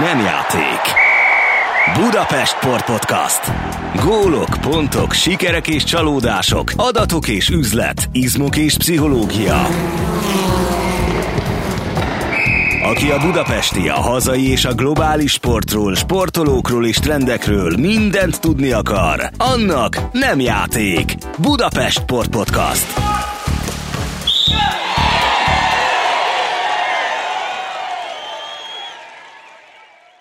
nem játék. Budapest Sport Podcast. Gólok, pontok, sikerek és csalódások, adatok és üzlet, izmok és pszichológia. Aki a budapesti, a hazai és a globális sportról, sportolókról és trendekről mindent tudni akar, annak nem játék. Budapest Sport Podcast.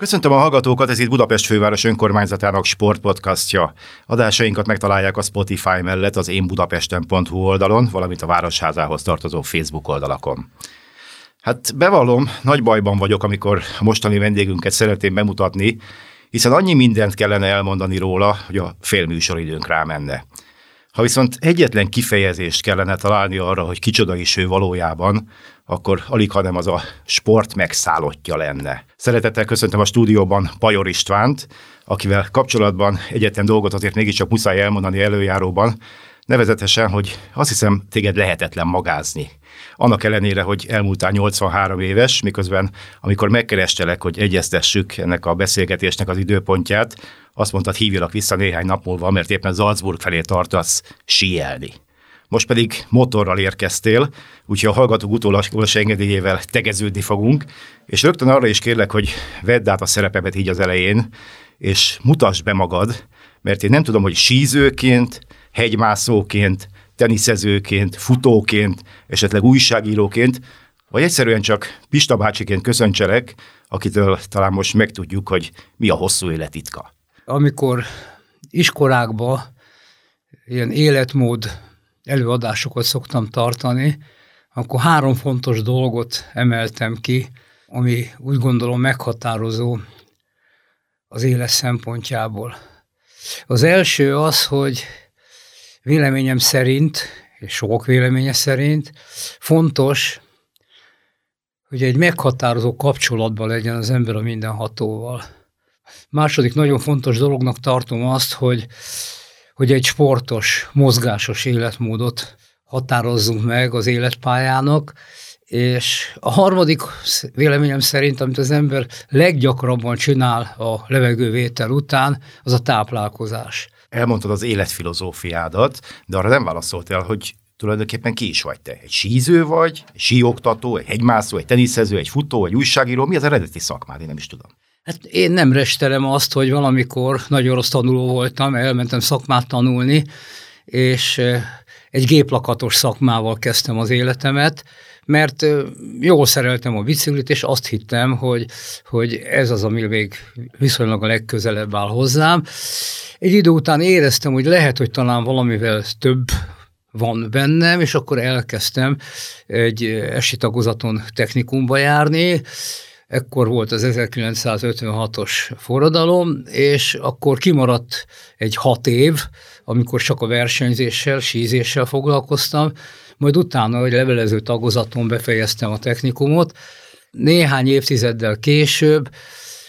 Köszöntöm a hallgatókat, ez itt Budapest főváros önkormányzatának sportpodcastja. Adásainkat megtalálják a Spotify mellett az énbudapesten.hu oldalon, valamint a Városházához tartozó Facebook oldalakon. Hát bevallom, nagy bajban vagyok, amikor a mostani vendégünket szeretném bemutatni, hiszen annyi mindent kellene elmondani róla, hogy a félműsoridőnk rámenne. Ha viszont egyetlen kifejezést kellene találni arra, hogy kicsoda is ő valójában, akkor alig hanem az a sport megszállottja lenne. Szeretettel köszöntöm a stúdióban Pajor Istvánt, akivel kapcsolatban egyetlen dolgot azért mégiscsak muszáj elmondani előjáróban, nevezetesen, hogy azt hiszem téged lehetetlen magázni. Annak ellenére, hogy elmúltál 83 éves, miközben amikor megkerestelek, hogy egyeztessük ennek a beszélgetésnek az időpontját, azt mondtad, hívjalak vissza néhány nap múlva, mert éppen Salzburg felé tartasz síelni. Most pedig motorral érkeztél, úgyhogy a hallgatók utólagos engedélyével tegeződni fogunk, és rögtön arra is kérlek, hogy vedd át a szerepemet így az elején, és mutasd be magad, mert én nem tudom, hogy sízőként, hegymászóként, teniszezőként, futóként, esetleg újságíróként, vagy egyszerűen csak Pista bácsiként köszöntselek, akitől talán most megtudjuk, hogy mi a hosszú életitka. Amikor iskolákba ilyen életmód előadásokat szoktam tartani, akkor három fontos dolgot emeltem ki, ami úgy gondolom meghatározó az élet szempontjából. Az első az, hogy véleményem szerint, és sokak véleménye szerint fontos, hogy egy meghatározó kapcsolatban legyen az ember a mindenhatóval. Második nagyon fontos dolognak tartom azt, hogy hogy egy sportos, mozgásos életmódot határozzunk meg az életpályának, és a harmadik véleményem szerint, amit az ember leggyakrabban csinál a levegővétel után, az a táplálkozás. Elmondtad az életfilozófiádat, de arra nem válaszoltál, hogy tulajdonképpen ki is vagy te? Egy síző vagy, egy síoktató, egy hegymászó, egy teniszező, egy futó, egy újságíró? Mi az eredeti szakmád? Én nem is tudom. Hát én nem restelem azt, hogy valamikor nagyon rossz tanuló voltam, elmentem szakmát tanulni, és egy géplakatos szakmával kezdtem az életemet, mert jól szereltem a biciklit, és azt hittem, hogy, hogy ez az, ami még viszonylag a legközelebb áll hozzám. Egy idő után éreztem, hogy lehet, hogy talán valamivel több van bennem, és akkor elkezdtem egy esi tagozaton technikumba járni, ekkor volt az 1956-os forradalom, és akkor kimaradt egy hat év, amikor csak a versenyzéssel, sízéssel foglalkoztam, majd utána, hogy levelező tagozaton befejeztem a technikumot, néhány évtizeddel később,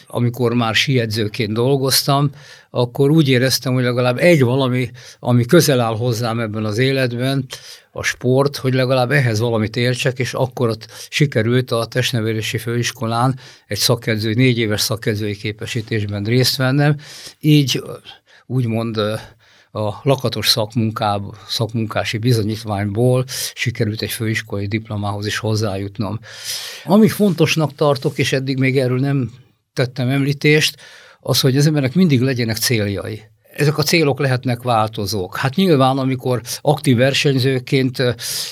amikor már siedzőként dolgoztam, akkor úgy éreztem, hogy legalább egy valami, ami közel áll hozzám ebben az életben, a sport, hogy legalább ehhez valamit értsek, és akkor ott sikerült a testnevelési főiskolán egy szakedző, négy éves szakedzői képesítésben részt vennem, így úgymond a lakatos szakmunkáb, szakmunkási bizonyítványból sikerült egy főiskolai diplomához is hozzájutnom. Ami fontosnak tartok, és eddig még erről nem tettem említést, az, hogy az embernek mindig legyenek céljai ezek a célok lehetnek változók. Hát nyilván, amikor aktív versenyzőként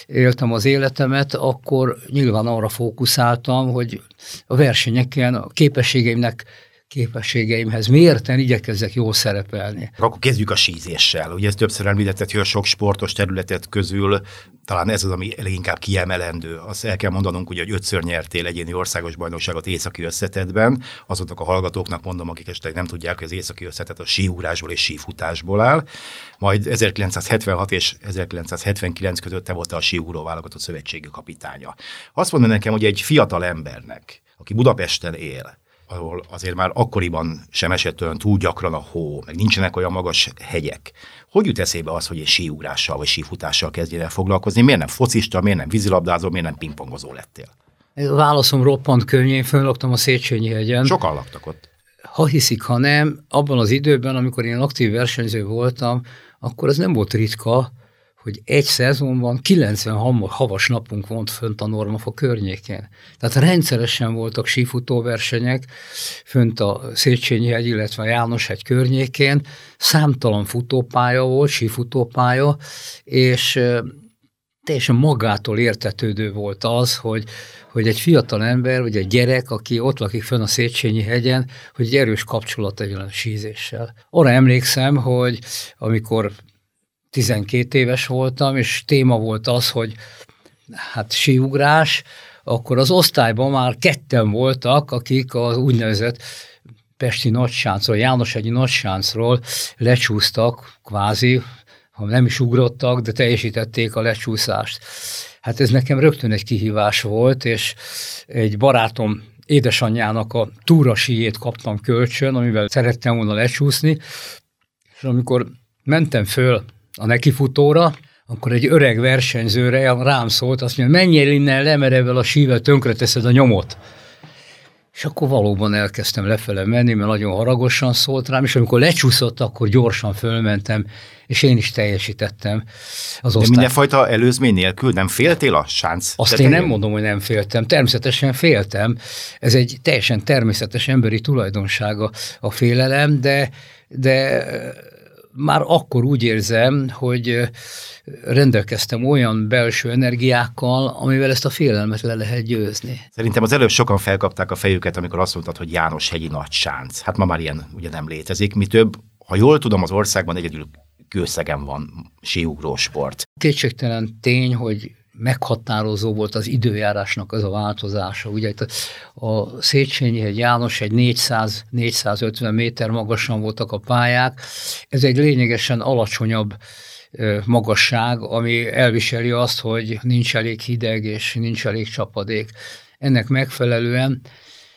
éltem az életemet, akkor nyilván arra fókuszáltam, hogy a versenyeken a képességeimnek képességeimhez mérten igyekezzek jól szerepelni. Akkor kezdjük a sízéssel. Ugye ez többször említetted, hogy a sok sportos területet közül talán ez az, ami leginkább kiemelendő. Azt el kell mondanunk, ugye, hogy ötször nyertél egyéni országos bajnokságot északi összetetben. Azoknak a hallgatóknak mondom, akik esetleg nem tudják, hogy az északi összetet a síúrásból és sífutásból áll. Majd 1976 és 1979 között te voltál a síúró válogatott szövetségi kapitánya. Azt mondom nekem, hogy egy fiatal embernek, aki Budapesten él, ahol azért már akkoriban sem esett olyan túl gyakran a hó, meg nincsenek olyan magas hegyek. Hogy jut eszébe az, hogy egy síugrással vagy sífutással kezdjen el foglalkozni? Miért nem focista, miért nem vízilabdázó, miért nem pingpongozó lettél? Válaszom roppant könnyű, én föllaktam a Széchenyi hegyen. Sokan laktak ott. Ha hiszik, ha nem, abban az időben, amikor én aktív versenyző voltam, akkor ez nem volt ritka, hogy egy szezonban 90 havas napunk volt fönt a Normafa környékén. Tehát rendszeresen voltak sífutóversenyek fönt a Széchenyi hegy, illetve a János hegy környékén, számtalan futópálya volt, sífutópálya, és teljesen magától értetődő volt az, hogy, hogy egy fiatal ember, vagy egy gyerek, aki ott lakik fönn a Széchenyi hegyen, hogy egy erős kapcsolat legyen a sízéssel. Arra emlékszem, hogy amikor 12 éves voltam, és téma volt az, hogy hát síugrás, akkor az osztályban már ketten voltak, akik az úgynevezett Pesti nagysáncról, egy nagysáncról lecsúsztak, kvázi, ha nem is ugrottak, de teljesítették a lecsúszást. Hát ez nekem rögtön egy kihívás volt, és egy barátom édesanyjának a túra síjét kaptam kölcsön, amivel szerettem volna lecsúszni, és amikor mentem föl a nekifutóra, akkor egy öreg versenyzőre rám szólt, azt mondja, menjél innen le, mert a sível tönkreteszed a nyomot. És akkor valóban elkezdtem lefele menni, mert nagyon haragosan szólt rám, és amikor lecsúszott, akkor gyorsan fölmentem, és én is teljesítettem az osztály. De mindenfajta előzmény nélkül nem féltél a sánc? Azt tetején? én nem mondom, hogy nem féltem. Természetesen féltem. Ez egy teljesen természetes emberi tulajdonsága a félelem, de, de már akkor úgy érzem, hogy rendelkeztem olyan belső energiákkal, amivel ezt a félelmet le lehet győzni. Szerintem az előbb sokan felkapták a fejüket, amikor azt mondtad, hogy János hegyi nagy sánc. Hát ma már ilyen ugye nem létezik. Mi több, ha jól tudom, az országban egyedül kőszegen van síugró sport. Kétségtelen tény, hogy meghatározó volt az időjárásnak az a változása. Ugye itt a Széchenyi egy János egy 400-450 méter magasan voltak a pályák. Ez egy lényegesen alacsonyabb magasság, ami elviseli azt, hogy nincs elég hideg és nincs elég csapadék. Ennek megfelelően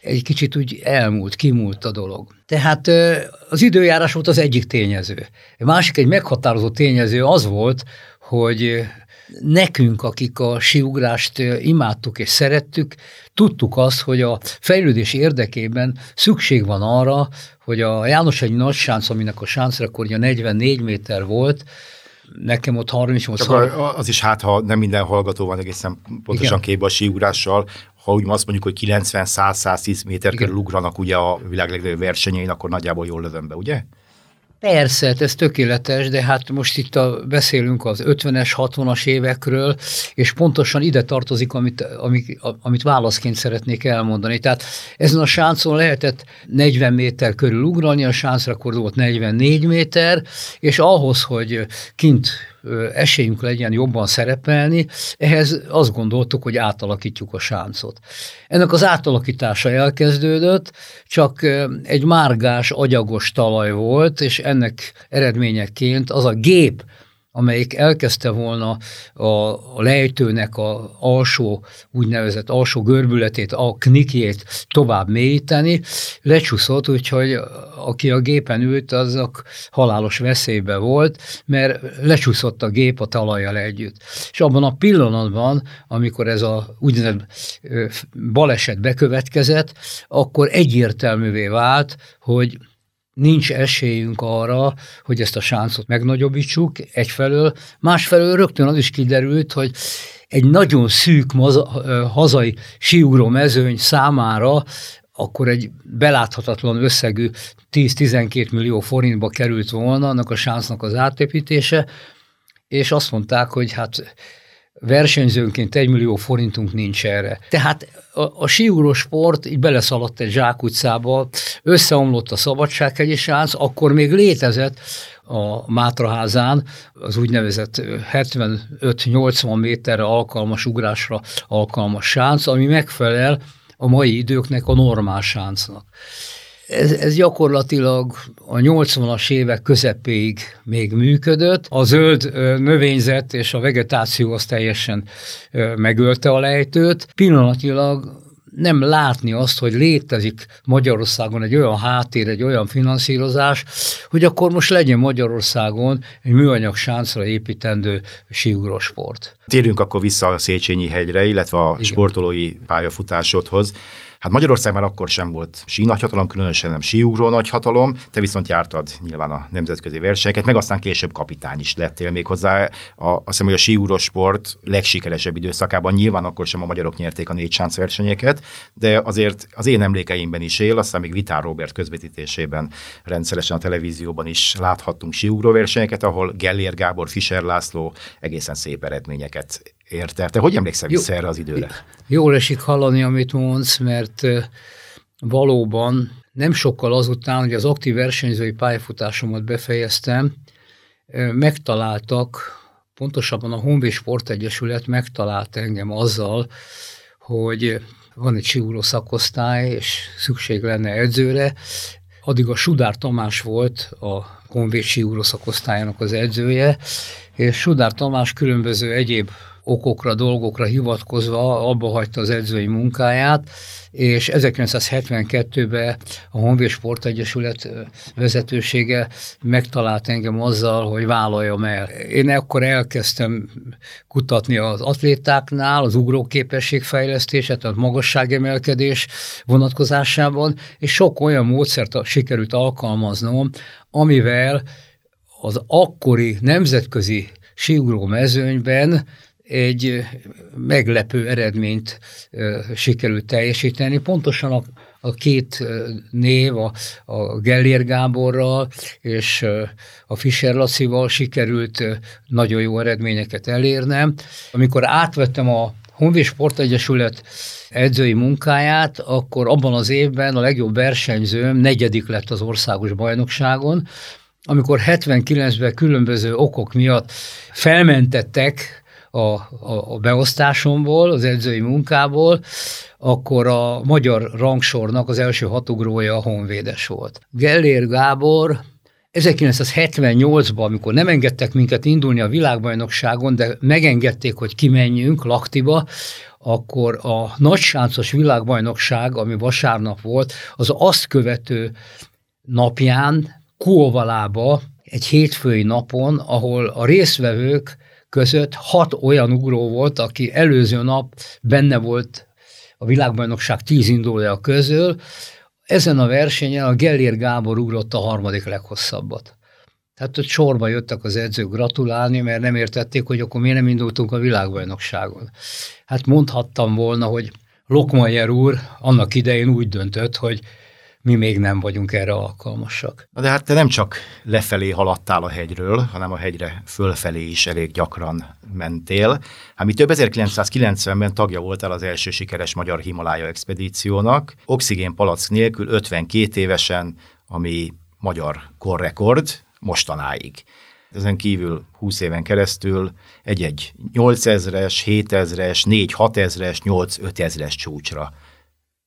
egy kicsit úgy elmúlt, kimúlt a dolog. Tehát az időjárás volt az egyik tényező. A másik egy meghatározó tényező az volt, hogy nekünk, akik a siugrást imádtuk és szerettük, tudtuk azt, hogy a fejlődés érdekében szükség van arra, hogy a János egy nagy sánc, aminek a sáncrekordja 44 méter volt, nekem ott 38 Csak az is hát, ha nem minden hallgató van egészen pontosan képbe a síugrással, ha úgy azt mondjuk, hogy 90-100-110 méter körül ugranak ugye a világ legnagyobb versenyein, akkor nagyjából jól lövöm be, ugye? Persze, hát ez tökéletes, de hát most itt a, beszélünk az 50-es, 60-as évekről, és pontosan ide tartozik, amit, amit, amit válaszként szeretnék elmondani. Tehát ezen a sáncon lehetett 40 méter körül ugrani, a sáncrekord volt 44 méter, és ahhoz, hogy kint esélyünk legyen jobban szerepelni, ehhez azt gondoltuk, hogy átalakítjuk a sáncot. Ennek az átalakítása elkezdődött, csak egy márgás, agyagos talaj volt, és ennek eredményeként az a gép, amelyik elkezdte volna a, a lejtőnek a alsó, úgynevezett alsó görbületét, a knikjét tovább mélyíteni, lecsúszott, úgyhogy aki a gépen ült, azok halálos veszélybe volt, mert lecsúszott a gép a talajjal együtt. És abban a pillanatban, amikor ez a úgynevezett baleset bekövetkezett, akkor egyértelművé vált, hogy nincs esélyünk arra, hogy ezt a sáncot megnagyobbítsuk egyfelől, másfelől rögtön az is kiderült, hogy egy nagyon szűk maza, hazai síugró mezőny számára akkor egy beláthatatlan összegű 10-12 millió forintba került volna annak a sáncnak az átépítése, és azt mondták, hogy hát versenyzőnként egy millió forintunk nincs erre. Tehát a, a síugró sport így beleszaladt egy zsákutcába, összeomlott a Szabadsághegyi sánc, akkor még létezett a Mátraházán az úgynevezett 75-80 méterre alkalmas ugrásra alkalmas sánc, ami megfelel a mai időknek a normál sáncnak. Ez, ez gyakorlatilag a 80-as évek közepéig még működött. A zöld növényzet és a vegetáció az teljesen megölte a lejtőt. Pillanatilag nem látni azt, hogy létezik Magyarországon egy olyan háttér, egy olyan finanszírozás, hogy akkor most legyen Magyarországon egy műanyag sáncra építendő síugrósport. Térjünk akkor vissza a Széchenyi hegyre, illetve a Igen. sportolói pályafutásodhoz. Hát Magyarország már akkor sem volt sí nagyhatalom, különösen nem síugró nagyhatalom, te viszont jártad nyilván a nemzetközi versenyeket, meg aztán később kapitány is lettél még hozzá. A, azt hiszem, hogy a síugró sport legsikeresebb időszakában nyilván akkor sem a magyarok nyerték a négy sánc versenyeket, de azért az én emlékeimben is él, aztán még Vitár Robert közvetítésében rendszeresen a televízióban is láthattunk síugró versenyeket, ahol Gellér Gábor, Fischer László egészen szép eredményeket ért el. Te hogy emlékszel vissza erre az időre? Jól esik hallani, amit mondsz, mert valóban nem sokkal azután, hogy az aktív versenyzői pályafutásomat befejeztem, megtaláltak, pontosabban a Honvéd Sportegyesület megtalált engem azzal, hogy van egy siúró szakosztály, és szükség lenne edzőre. Addig a Sudár Tamás volt a Honvéd siúró szakosztályának az edzője, és Sudár Tamás különböző egyéb okokra, dolgokra hivatkozva abba hagyta az edzői munkáját, és 1972-ben a Honvéd Sportegyesület vezetősége megtalált engem azzal, hogy vállaljam el. Én akkor elkezdtem kutatni az atlétáknál, az ugróképességfejlesztéset, a magasságemelkedés vonatkozásában, és sok olyan módszert sikerült alkalmaznom, amivel az akkori nemzetközi síugró mezőnyben egy meglepő eredményt sikerült teljesíteni. Pontosan a, a két név, a, a Gellér Gáborral és a Fischer Lacival sikerült nagyon jó eredményeket elérnem. Amikor átvettem a Honvéd Sportegyesület edzői munkáját, akkor abban az évben a legjobb versenyzőm negyedik lett az országos bajnokságon, amikor 79-ben különböző okok miatt felmentettek a, a, a beosztásomból, az edzői munkából, akkor a magyar rangsornak az első hatugrója a honvédes volt. Gellér Gábor 1978-ban, amikor nem engedtek minket indulni a világbajnokságon, de megengedték, hogy kimenjünk Laktiba, akkor a nagysáncos világbajnokság, ami vasárnap volt, az azt követő napján Kóvalába, egy hétfői napon, ahol a résztvevők között hat olyan ugró volt, aki előző nap benne volt a világbajnokság tíz indulója közül. Ezen a versenyen a Gellér Gábor ugrott a harmadik leghosszabbat. Tehát ott sorba jöttek az edzők gratulálni, mert nem értették, hogy akkor miért nem indultunk a világbajnokságon. Hát mondhattam volna, hogy Lokmajer úr annak idején úgy döntött, hogy mi még nem vagyunk erre alkalmasak. De hát te nem csak lefelé haladtál a hegyről, hanem a hegyre fölfelé is elég gyakran mentél. Hát mi több 1990-ben tagja voltál az első sikeres magyar Himalája expedíciónak, oxigén palack nélkül 52 évesen, ami magyar korrekord mostanáig. Ezen kívül 20 éven keresztül egy-egy 8000-es, 7000-es, 4-6000-es, 8-5000-es csúcsra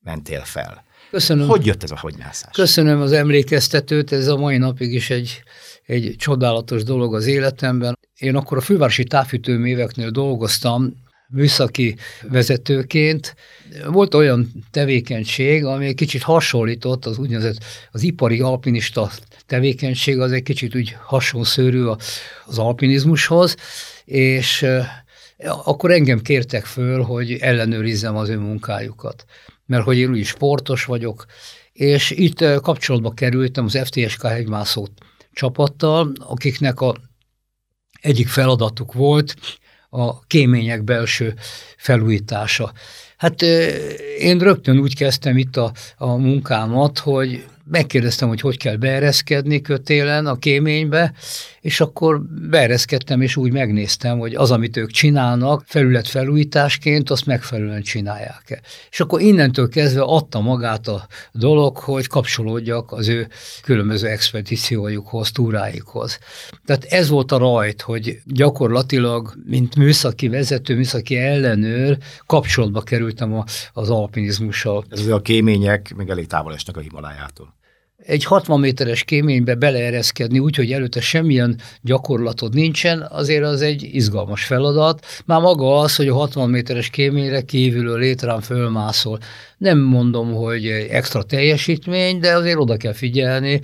mentél fel. Köszönöm. Hogy jött ez a hagymászás? Köszönöm az emlékeztetőt, ez a mai napig is egy, egy csodálatos dolog az életemben. Én akkor a fővárosi távfűtőműveknél dolgoztam, műszaki vezetőként. Volt olyan tevékenység, ami egy kicsit hasonlított az úgynevezett az ipari alpinista tevékenység, az egy kicsit úgy hasonszőrű az alpinizmushoz, és akkor engem kértek föl, hogy ellenőrizzem az ő munkájukat mert hogy én úgy sportos vagyok, és itt kapcsolatba kerültem az FTSK hegymászó csapattal, akiknek a egyik feladatuk volt a kémények belső felújítása. Hát én rögtön úgy kezdtem itt a, a munkámat, hogy megkérdeztem, hogy hogy kell beereszkedni kötélen a kéménybe, és akkor beereszkedtem, és úgy megnéztem, hogy az, amit ők csinálnak, felület felújításként, azt megfelelően csinálják-e. És akkor innentől kezdve adta magát a dolog, hogy kapcsolódjak az ő különböző expedíciójukhoz, túráikhoz. Tehát ez volt a rajt, hogy gyakorlatilag, mint műszaki vezető, műszaki ellenőr, kapcsolatba kerültem a, az alpinizmussal. Ez a kémények még elég távol esnek a Himalájától. Egy 60 méteres kéménybe beleereszkedni úgy, hogy előtte semmilyen gyakorlatod nincsen, azért az egy izgalmas feladat. Már maga az, hogy a 60 méteres kéményre kívülről létrán fölmászol. Nem mondom, hogy extra teljesítmény, de azért oda kell figyelni,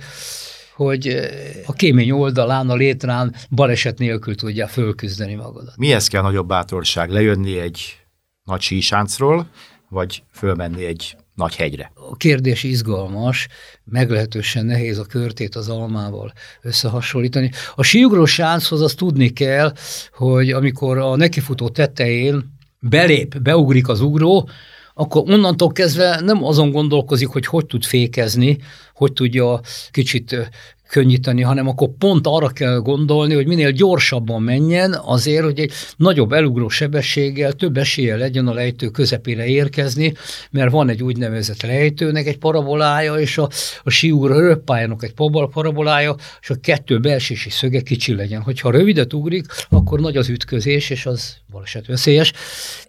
hogy a kémény oldalán, a létrán baleset nélkül tudja fölküzdeni magadat. Mihez kell nagyobb bátorság? Lejönni egy nagy sísáncról, vagy fölmenni egy nagy hegyre? A kérdés izgalmas, meglehetősen nehéz a körtét az almával összehasonlítani. A síugró sánchoz azt tudni kell, hogy amikor a nekifutó tetején belép, beugrik az ugró, akkor onnantól kezdve nem azon gondolkozik, hogy hogy tud fékezni, hogy tudja kicsit könnyíteni, hanem akkor pont arra kell gondolni, hogy minél gyorsabban menjen azért, hogy egy nagyobb elugró sebességgel több esélye legyen a lejtő közepére érkezni, mert van egy úgynevezett lejtőnek egy parabolája, és a, a síúra röppájának egy parabolája, és a kettő belsési szöge kicsi legyen. Hogyha rövidet ugrik, akkor nagy az ütközés, és az baleset veszélyes.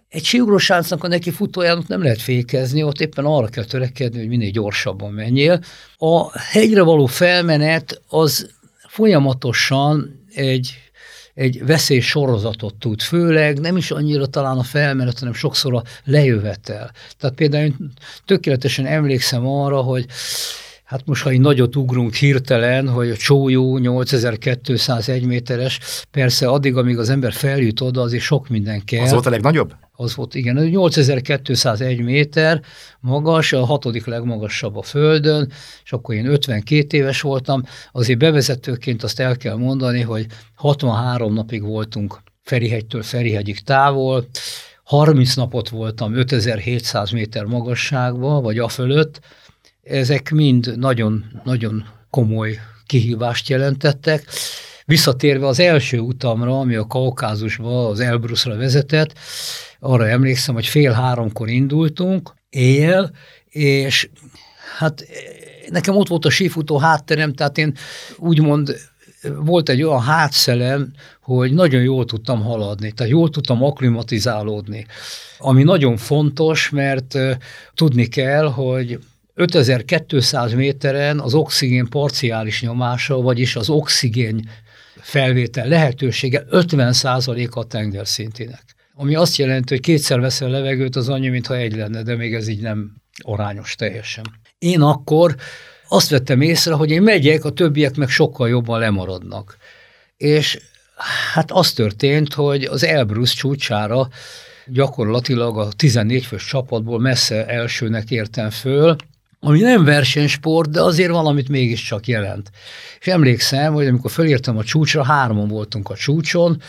Egy síugrósáncnak a neki futójának nem lehet fékezni, ott éppen arra kell törekedni, hogy minél gyorsabban menjél. A hegyre való felmenet az folyamatosan egy, egy veszély sorozatot tud, főleg nem is annyira talán a felmenet, hanem sokszor a lejövetel. Tehát például én tökéletesen emlékszem arra, hogy Hát most, ha egy nagyot ugrunk hirtelen, hogy a csójó 8201 méteres, persze addig, amíg az ember feljut oda, azért sok minden kell. Az volt a legnagyobb? Az volt, igen. 8201 méter magas, a hatodik legmagasabb a Földön, és akkor én 52 éves voltam. Azért bevezetőként azt el kell mondani, hogy 63 napig voltunk Ferihegytől Ferihegyig távol, 30 napot voltam 5700 méter magasságban, vagy a fölött, ezek mind nagyon-nagyon komoly kihívást jelentettek. Visszatérve az első utamra, ami a Kaukázusba, az Elbruszra vezetett, arra emlékszem, hogy fél háromkor indultunk, éjjel, és hát nekem ott volt a sífutó hátterem, tehát én úgymond volt egy olyan hátszelem, hogy nagyon jól tudtam haladni, tehát jól tudtam aklimatizálódni. Ami nagyon fontos, mert tudni kell, hogy 5200 méteren az oxigén parciális nyomása, vagyis az oxigén felvétel lehetősége 50% a tengerszintének. Ami azt jelenti, hogy kétszer veszel levegőt, az annyi, mintha egy lenne, de még ez így nem arányos teljesen. Én akkor azt vettem észre, hogy én megyek, a többiek meg sokkal jobban lemaradnak. És hát az történt, hogy az Elbrus csúcsára gyakorlatilag a 14 fős csapatból messze elsőnek értem föl, ami nem versenysport, de azért valamit mégiscsak jelent. És emlékszem, hogy amikor fölírtam a csúcsra, hárman voltunk a csúcson,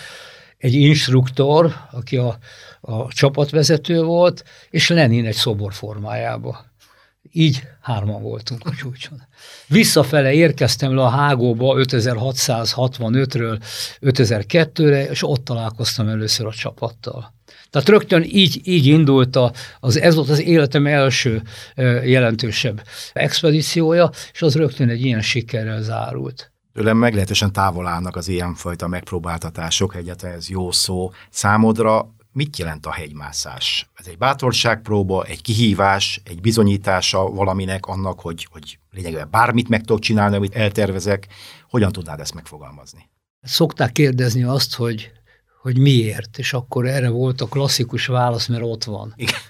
egy instruktor, aki a, a csapatvezető volt, és Lenin egy szobor formájába. Így hárman voltunk a csúcson. Visszafele érkeztem le a Hágóba 5665-ről 5002-re, és ott találkoztam először a csapattal. Tehát rögtön így, így indult a, az, ez volt az életem első jelentősebb expedíciója, és az rögtön egy ilyen sikerrel zárult. Tőlem meglehetősen távol állnak az ilyenfajta megpróbáltatások, egyáltalán ez jó szó. Számodra mit jelent a hegymászás? Ez egy bátorságpróba, egy kihívás, egy bizonyítása valaminek annak, hogy, hogy lényegében bármit meg tudok csinálni, amit eltervezek. Hogyan tudnád ezt megfogalmazni? Szokták kérdezni azt, hogy hogy miért, és akkor erre volt a klasszikus válasz, mert ott van. Igen.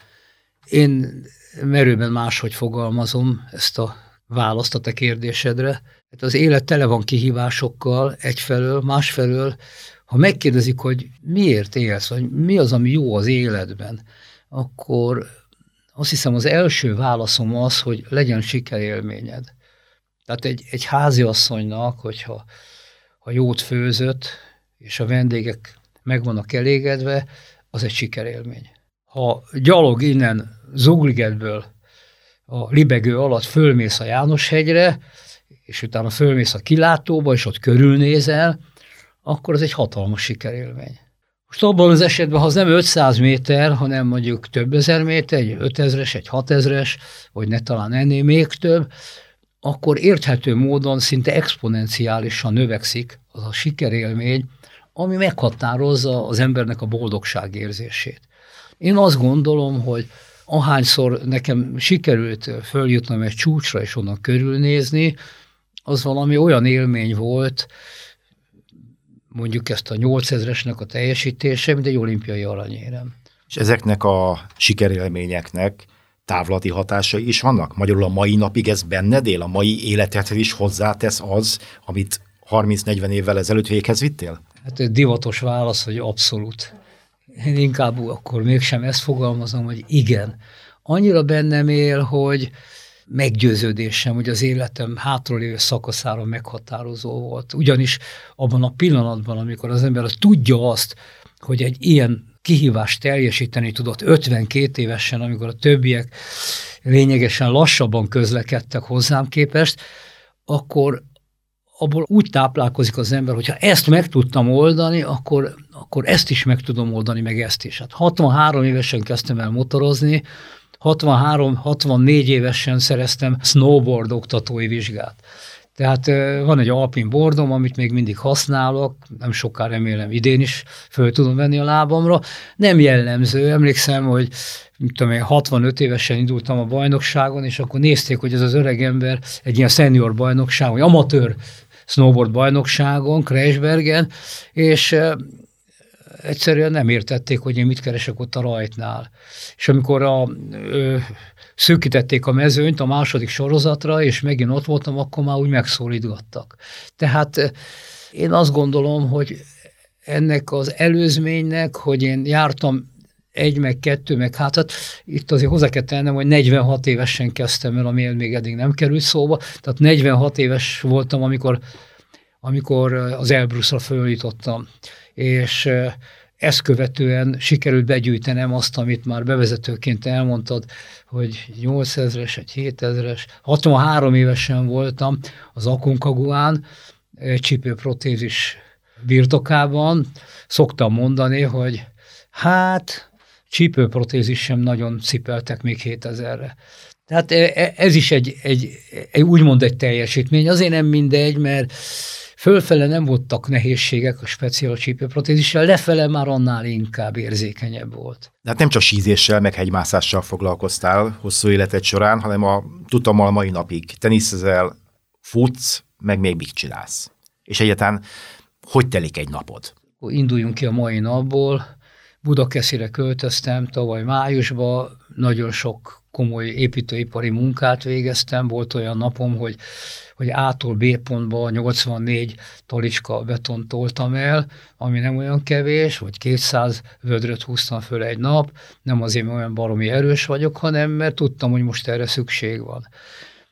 Én merőben máshogy fogalmazom ezt a választ a te kérdésedre. Hát az élet tele van kihívásokkal egyfelől, másfelől, ha megkérdezik, hogy miért élsz, vagy mi az, ami jó az életben, akkor azt hiszem az első válaszom az, hogy legyen sikerélményed. Tehát egy, egy háziasszonynak, hogyha ha jót főzött, és a vendégek meg vannak elégedve, az egy sikerélmény. Ha gyalog innen Zugligetből a libegő alatt fölmész a Jánoshegyre, és utána fölmész a kilátóba, és ott körülnézel, akkor az egy hatalmas sikerélmény. Most abban az esetben, ha az nem 500 méter, hanem mondjuk több ezer méter, egy 5000-es, egy 6000-es, vagy ne talán ennél még több, akkor érthető módon szinte exponenciálisan növekszik az a sikerélmény, ami meghatározza az embernek a boldogság érzését. Én azt gondolom, hogy ahányszor nekem sikerült följutnom egy csúcsra és onnan körülnézni, az valami olyan élmény volt, mondjuk ezt a 8000-esnek a teljesítése, mint egy olimpiai aranyérem. És ezeknek a sikerélményeknek távlati hatásai is vannak? Magyarul a mai napig ez benned él? A mai életedhez is hozzátesz az, amit 30-40 évvel ezelőtt véghez vittél? Hát egy divatos válasz, hogy abszolút. Én inkább akkor mégsem ezt fogalmazom, hogy igen. Annyira bennem él, hogy meggyőződésem, hogy az életem hátralévő szakaszára meghatározó volt. Ugyanis abban a pillanatban, amikor az ember tudja azt, hogy egy ilyen kihívást teljesíteni tudott 52 évesen, amikor a többiek lényegesen lassabban közlekedtek hozzám képest, akkor abból úgy táplálkozik az ember, hogyha ezt meg tudtam oldani, akkor, akkor ezt is meg tudom oldani, meg ezt is. Hát 63 évesen kezdtem el motorozni, 63-64 évesen szereztem snowboard oktatói vizsgát. Tehát van egy alpin bordom, amit még mindig használok, nem sokkal remélem idén is föl tudom venni a lábamra. Nem jellemző, emlékszem, hogy tudom én, 65 évesen indultam a bajnokságon, és akkor nézték, hogy ez az öreg ember egy ilyen senior bajnokság, vagy amatőr snowboard bajnokságon, Kreisbergen, és egyszerűen nem értették, hogy én mit keresek ott a rajtnál. És amikor a, ö, szűkítették a mezőnyt a második sorozatra, és megint ott voltam, akkor már úgy megszólítgattak. Tehát én azt gondolom, hogy ennek az előzménynek, hogy én jártam egy, meg kettő, meg hát itt azért hozzá kell tennem, hogy 46 évesen kezdtem el, ami még eddig nem került szóba, tehát 46 éves voltam, amikor, amikor az Elbrusra fölítottam, és ezt követően sikerült begyűjtenem azt, amit már bevezetőként elmondtad, hogy 8000-es, egy 7000-es, 63 évesen voltam az Akonkaguán, csípőprotézis birtokában. Szoktam mondani, hogy hát csípőprotézis sem nagyon cipeltek még 7000-re. Tehát e, e, ez is egy, egy, egy úgymond egy teljesítmény. Azért nem mindegy, mert Fölfele nem voltak nehézségek a speciál csípőprotézissel, lefele már annál inkább érzékenyebb volt. De hát nem csak sízéssel, meg hegymászással foglalkoztál hosszú életed során, hanem a tudtam a mai napig teniszezel, futsz, meg még mit csinálsz. És egyáltalán hogy telik egy napod? Induljunk ki a mai napból. Budakeszire költöztem tavaly májusban, nagyon sok komoly építőipari munkát végeztem. Volt olyan napom, hogy hogy A-tól B pontba 84 talicska beton toltam el, ami nem olyan kevés, vagy 200 vödröt húztam föl egy nap, nem azért, mert olyan baromi erős vagyok, hanem mert tudtam, hogy most erre szükség van.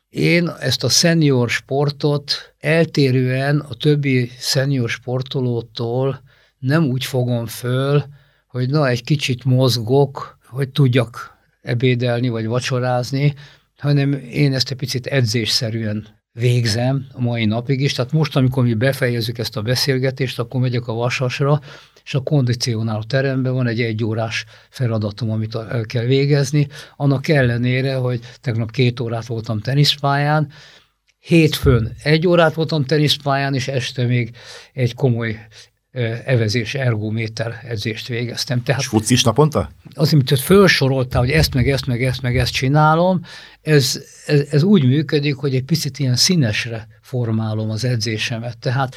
Én ezt a szenior sportot eltérően a többi szenior sportolótól nem úgy fogom föl, hogy na, egy kicsit mozgok, hogy tudjak ebédelni vagy vacsorázni, hanem én ezt egy picit edzésszerűen végzem a mai napig is. Tehát most, amikor mi befejezzük ezt a beszélgetést, akkor megyek a vasasra, és a kondicionáló teremben van egy egyórás feladatom, amit el kell végezni. Annak ellenére, hogy tegnap két órát voltam teniszpályán, hétfőn egy órát voltam teniszpályán, és este még egy komoly evezés ergométer edzést végeztem. Tehát és futsz is naponta? Az, amit felsoroltál, hogy ezt, meg ezt, meg ezt, meg ezt csinálom, ez, ez, ez úgy működik, hogy egy picit ilyen színesre formálom az edzésemet. Tehát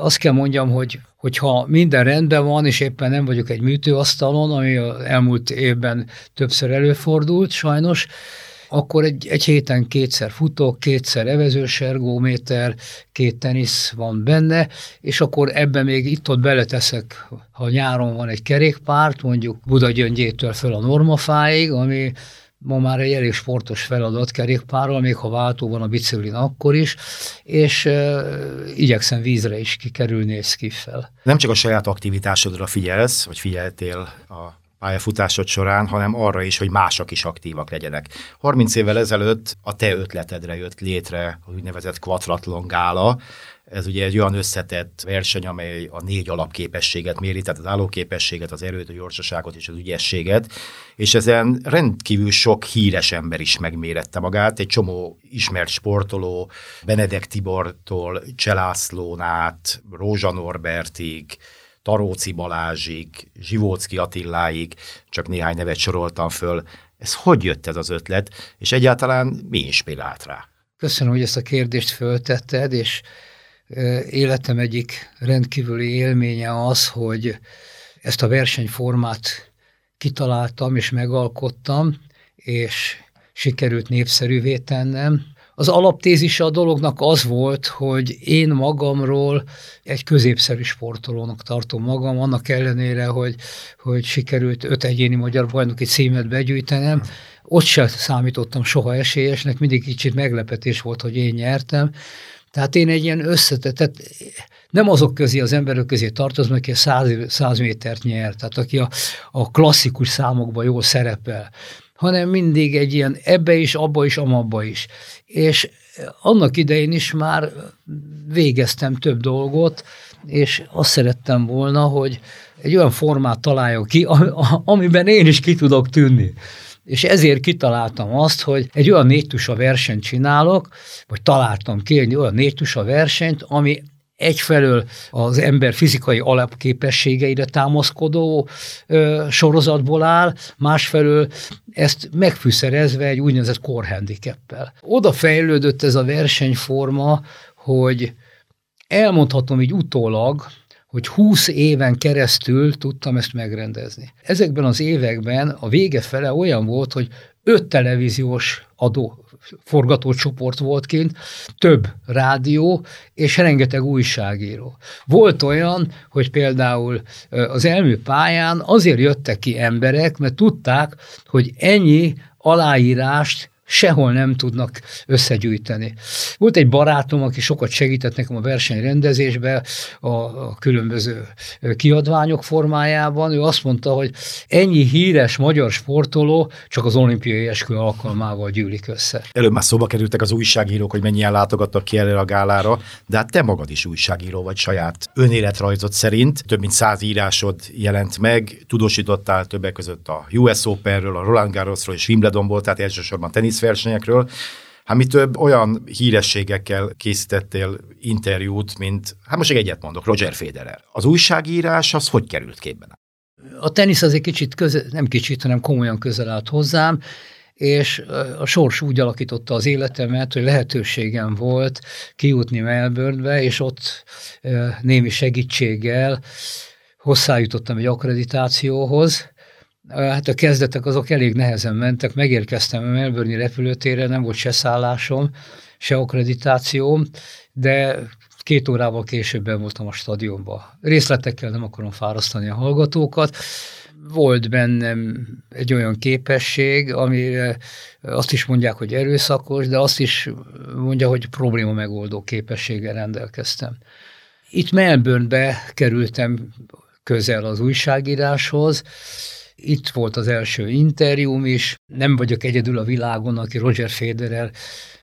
azt kell mondjam, hogy hogyha minden rendben van, és éppen nem vagyok egy műtőasztalon, ami elmúlt évben többször előfordult sajnos, akkor egy, egy héten kétszer futok, kétszer evezős ergométer, két tenisz van benne, és akkor ebben még itt-ott beleteszek, ha nyáron van egy kerékpárt, mondjuk Budagyöngyétől föl a normafáig, ami ma már egy elég sportos feladat kerékpárral, még ha váltó van a biciklin akkor is, és e, igyekszem vízre is kikerülni egy skiffel. Nem csak a saját aktivitásodra figyelsz, vagy figyeltél a pályafutásod során, hanem arra is, hogy mások is aktívak legyenek. 30 évvel ezelőtt a te ötletedre jött létre az úgynevezett Quatratlon Gála, ez ugye egy olyan összetett verseny, amely a négy alapképességet méri, tehát az állóképességet, az erőt, a gyorsaságot és az ügyességet, és ezen rendkívül sok híres ember is megmérette magát, egy csomó ismert sportoló, Benedek Tibortól, Cselászlón át, Rózsa Norbertig, Taróci Balázsig, Zsivócki Attiláig, csak néhány nevet soroltam föl, Ez hogy jött ez az ötlet, és egyáltalán mi inspirált rá? Köszönöm, hogy ezt a kérdést föltetted, és életem egyik rendkívüli élménye az, hogy ezt a versenyformát kitaláltam és megalkottam, és sikerült népszerűvé tennem. Az alaptézise a dolognak az volt, hogy én magamról egy középszerű sportolónak tartom magam, annak ellenére, hogy, hogy sikerült öt egyéni magyar bajnoki címet begyűjtenem, ott sem számítottam soha esélyesnek, mindig kicsit meglepetés volt, hogy én nyertem. Tehát én egy ilyen összetett, nem azok közé, az emberek közé tartozom, aki száz, száz métert nyer, tehát aki a, a klasszikus számokban jól szerepel, hanem mindig egy ilyen ebbe is, abba is, amabba is. És annak idején is már végeztem több dolgot, és azt szerettem volna, hogy egy olyan formát találjak ki, amiben én is ki tudok tűnni. És ezért kitaláltam azt, hogy egy olyan négytusa versenyt csinálok, vagy találtam ki egy olyan négytusa versenyt, ami egyfelől az ember fizikai alapképességeire támaszkodó ö, sorozatból áll, másfelől ezt megfűszerezve egy úgynevezett korhandikeppel. Oda fejlődött ez a versenyforma, hogy elmondhatom így utólag, hogy 20 éven keresztül tudtam ezt megrendezni. Ezekben az években a vége fele olyan volt, hogy öt televíziós adó forgatócsoport volt kint, több rádió és rengeteg újságíró. Volt olyan, hogy például az elmű pályán azért jöttek ki emberek, mert tudták, hogy ennyi aláírást sehol nem tudnak összegyűjteni. Volt egy barátom, aki sokat segített nekem a versenyrendezésbe, a, a különböző kiadványok formájában. Ő azt mondta, hogy ennyi híres magyar sportoló csak az olimpiai eskü alkalmával gyűlik össze. Előbb már szóba kerültek az újságírók, hogy mennyien látogattak ki erre a gálára, de hát te magad is újságíró vagy saját önéletrajzot szerint. Több mint száz írásod jelent meg, tudósítottál többek között a US Openről, a Roland Garrosról és Wimbledonból, tehát elsősorban tenisz teniszversenyekről, Hát mi több olyan hírességekkel készítettél interjút, mint, hát most egyet mondok, Roger Federer. Az újságírás az hogy került képben? A tenisz az egy kicsit, közel, nem kicsit, hanem komolyan közel állt hozzám, és a sors úgy alakította az életemet, hogy lehetőségem volt kijutni Melbournebe, és ott némi segítséggel hozzájutottam egy akkreditációhoz, Hát a kezdetek azok elég nehezen mentek, megérkeztem a Melbourne repülőtérre, nem volt se szállásom, se akkreditációm, de két órával későbben voltam a stadionban. Részletekkel nem akarom fárasztani a hallgatókat. Volt bennem egy olyan képesség, amire azt is mondják, hogy erőszakos, de azt is mondja, hogy probléma megoldó képességgel rendelkeztem. Itt Melbournebe kerültem közel az újságíráshoz, itt volt az első interjúm is. Nem vagyok egyedül a világon, aki Roger Federer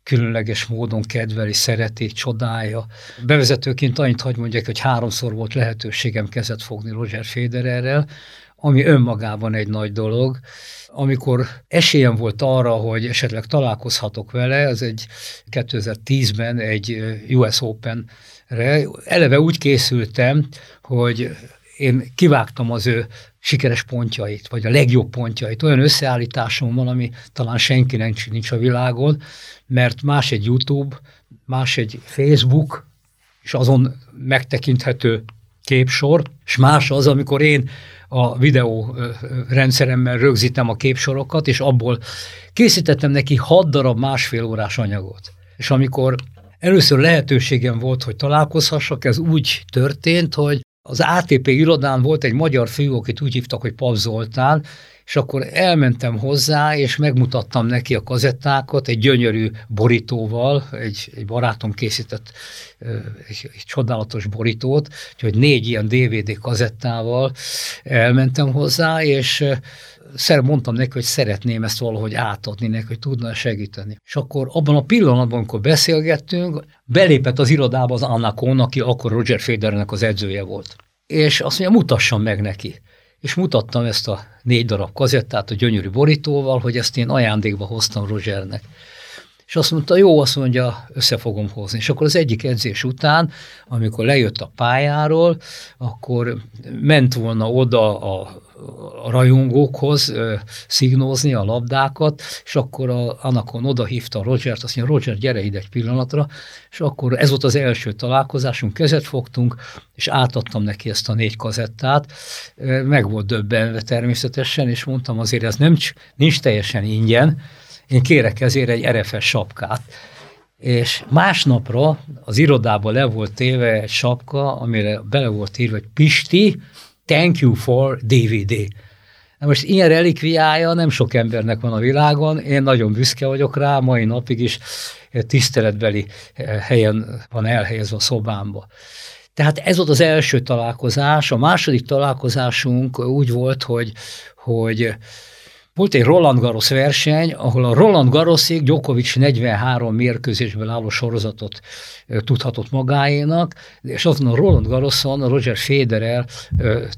különleges módon kedveli, szereti, csodálja. Bevezetőként annyit hagy mondjak, hogy háromszor volt lehetőségem kezet fogni Roger Federerrel, ami önmagában egy nagy dolog. Amikor esélyem volt arra, hogy esetleg találkozhatok vele, az egy 2010-ben egy US Open-re, eleve úgy készültem, hogy én kivágtam az ő sikeres pontjait, vagy a legjobb pontjait. Olyan összeállításom van, ami talán senki nincs, nincs a világon, mert más egy YouTube, más egy Facebook, és azon megtekinthető képsor, és más az, amikor én a videó rendszeremmel rögzítem a képsorokat, és abból készítettem neki hat darab másfél órás anyagot. És amikor először lehetőségem volt, hogy találkozhassak, ez úgy történt, hogy az ATP irodán volt egy magyar fiú, akit úgy hívtak, hogy Pav Zoltán, és akkor elmentem hozzá, és megmutattam neki a kazettákat egy gyönyörű borítóval, egy, egy barátom készített egy, egy csodálatos borítót, úgyhogy négy ilyen DVD kazettával elmentem hozzá, és mondtam neki, hogy szeretném ezt valahogy átadni neki, hogy tudna segíteni. És akkor abban a pillanatban, amikor beszélgettünk, belépett az irodába az Anna Kohn, aki akkor Roger Federernek az edzője volt. És azt mondja, mutassam meg neki. És mutattam ezt a négy darab kazettát a gyönyörű borítóval, hogy ezt én ajándékba hoztam Rogernek. És azt mondta, jó, azt mondja, össze fogom hozni. És akkor az egyik edzés után, amikor lejött a pályáról, akkor ment volna oda a a rajongókhoz szignózni a labdákat, és akkor a, Anakon odahívta Rogert, azt mondja, Roger, gyere ide egy pillanatra, és akkor ez volt az első találkozásunk, kezet fogtunk, és átadtam neki ezt a négy kazettát, meg volt döbbenve természetesen, és mondtam azért, ez nem, nincs teljesen ingyen, én kérek ezért egy RFS sapkát. És másnapra az irodában le volt téve egy sapka, amire bele volt írva, hogy Pisti, thank you for DVD. Na most ilyen relikviája nem sok embernek van a világon, én nagyon büszke vagyok rá, mai napig is tiszteletbeli eh, helyen van elhelyezve a szobámba. Tehát ez volt az első találkozás. A második találkozásunk úgy volt, hogy, hogy volt egy Roland Garros verseny, ahol a Roland Garrosig Djokovic 43 mérkőzésből álló sorozatot tudhatott magáénak, és azon a Roland Garroson a Roger Federer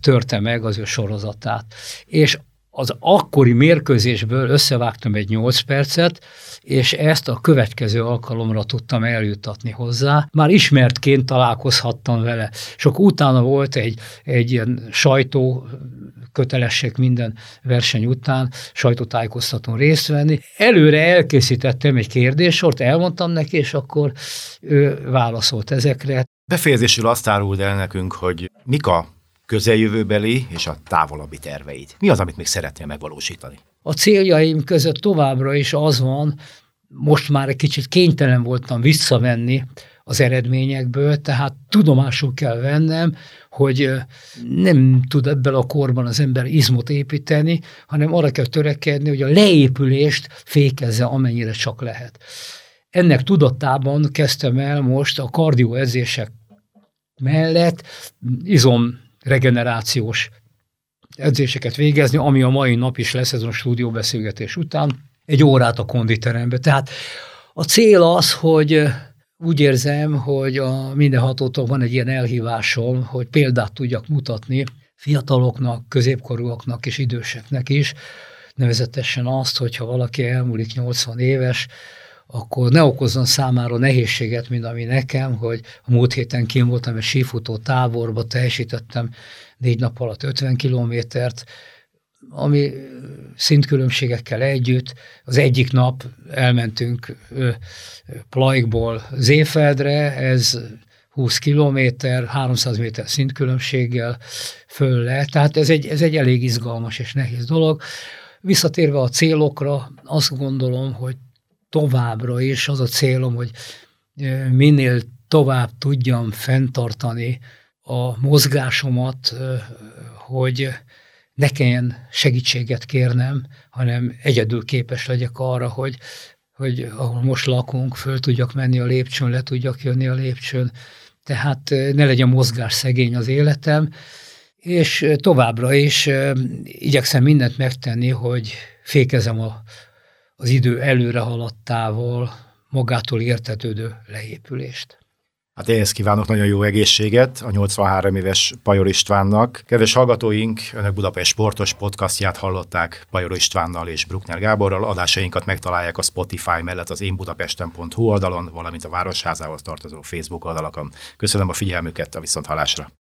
törte meg az ő sorozatát. És az akkori mérkőzésből összevágtam egy 8 percet, és ezt a következő alkalomra tudtam eljutatni hozzá. Már ismertként találkozhattam vele. Akkor utána volt egy, egy ilyen sajtó kötelesség minden verseny után sajtótájékoztatón részt venni. Előre elkészítettem egy kérdéssort, elmondtam neki, és akkor ő válaszolt ezekre. Befejezésül azt áruld el nekünk, hogy mik a közeljövőbeli és a távolabbi terveid. Mi az, amit még szeretnél megvalósítani? A céljaim között továbbra is az van, most már egy kicsit kénytelen voltam visszavenni az eredményekből, tehát tudomásul kell vennem, hogy nem tud ebben a korban az ember izmot építeni, hanem arra kell törekedni, hogy a leépülést fékezze amennyire csak lehet. Ennek tudatában kezdtem el most a kardioedzések mellett izom regenerációs edzéseket végezni, ami a mai nap is lesz ezen a stúdióbeszélgetés után, egy órát a konditerembe. Tehát a cél az, hogy úgy érzem, hogy a mindenhatótól van egy ilyen elhívásom, hogy példát tudjak mutatni fiataloknak, középkorúaknak és időseknek is, nevezetesen azt, hogyha valaki elmúlik 80 éves, akkor ne okozzon számára nehézséget, mint ami nekem, hogy a múlt héten kim voltam egy sífutó táborba, teljesítettem négy nap alatt 50 kilométert, ami szintkülönbségekkel együtt. Az egyik nap elmentünk Plajkból Zéfeldre, ez 20 kilométer, 300 méter szintkülönbséggel föl le, tehát ez egy, ez egy elég izgalmas és nehéz dolog. Visszatérve a célokra, azt gondolom, hogy továbbra is az a célom, hogy minél tovább tudjam fenntartani a mozgásomat, hogy ne kelljen segítséget kérnem, hanem egyedül képes legyek arra, hogy, hogy ahol most lakunk, föl tudjak menni a lépcsőn, le tudjak jönni a lépcsőn, tehát ne legyen mozgás szegény az életem, és továbbra is igyekszem mindent megtenni, hogy fékezem a, az idő előre haladtával magától értetődő leépülést. Hát ehhez kívánok nagyon jó egészséget a 83 éves Pajor Istvánnak. Kedves hallgatóink, Önök Budapest sportos podcastját hallották Pajor Istvánnal és Bruckner Gáborral. Adásainkat megtalálják a Spotify mellett az énbudapesten.hu oldalon, valamint a Városházához tartozó Facebook oldalakon. Köszönöm a figyelmüket, a viszonthallásra.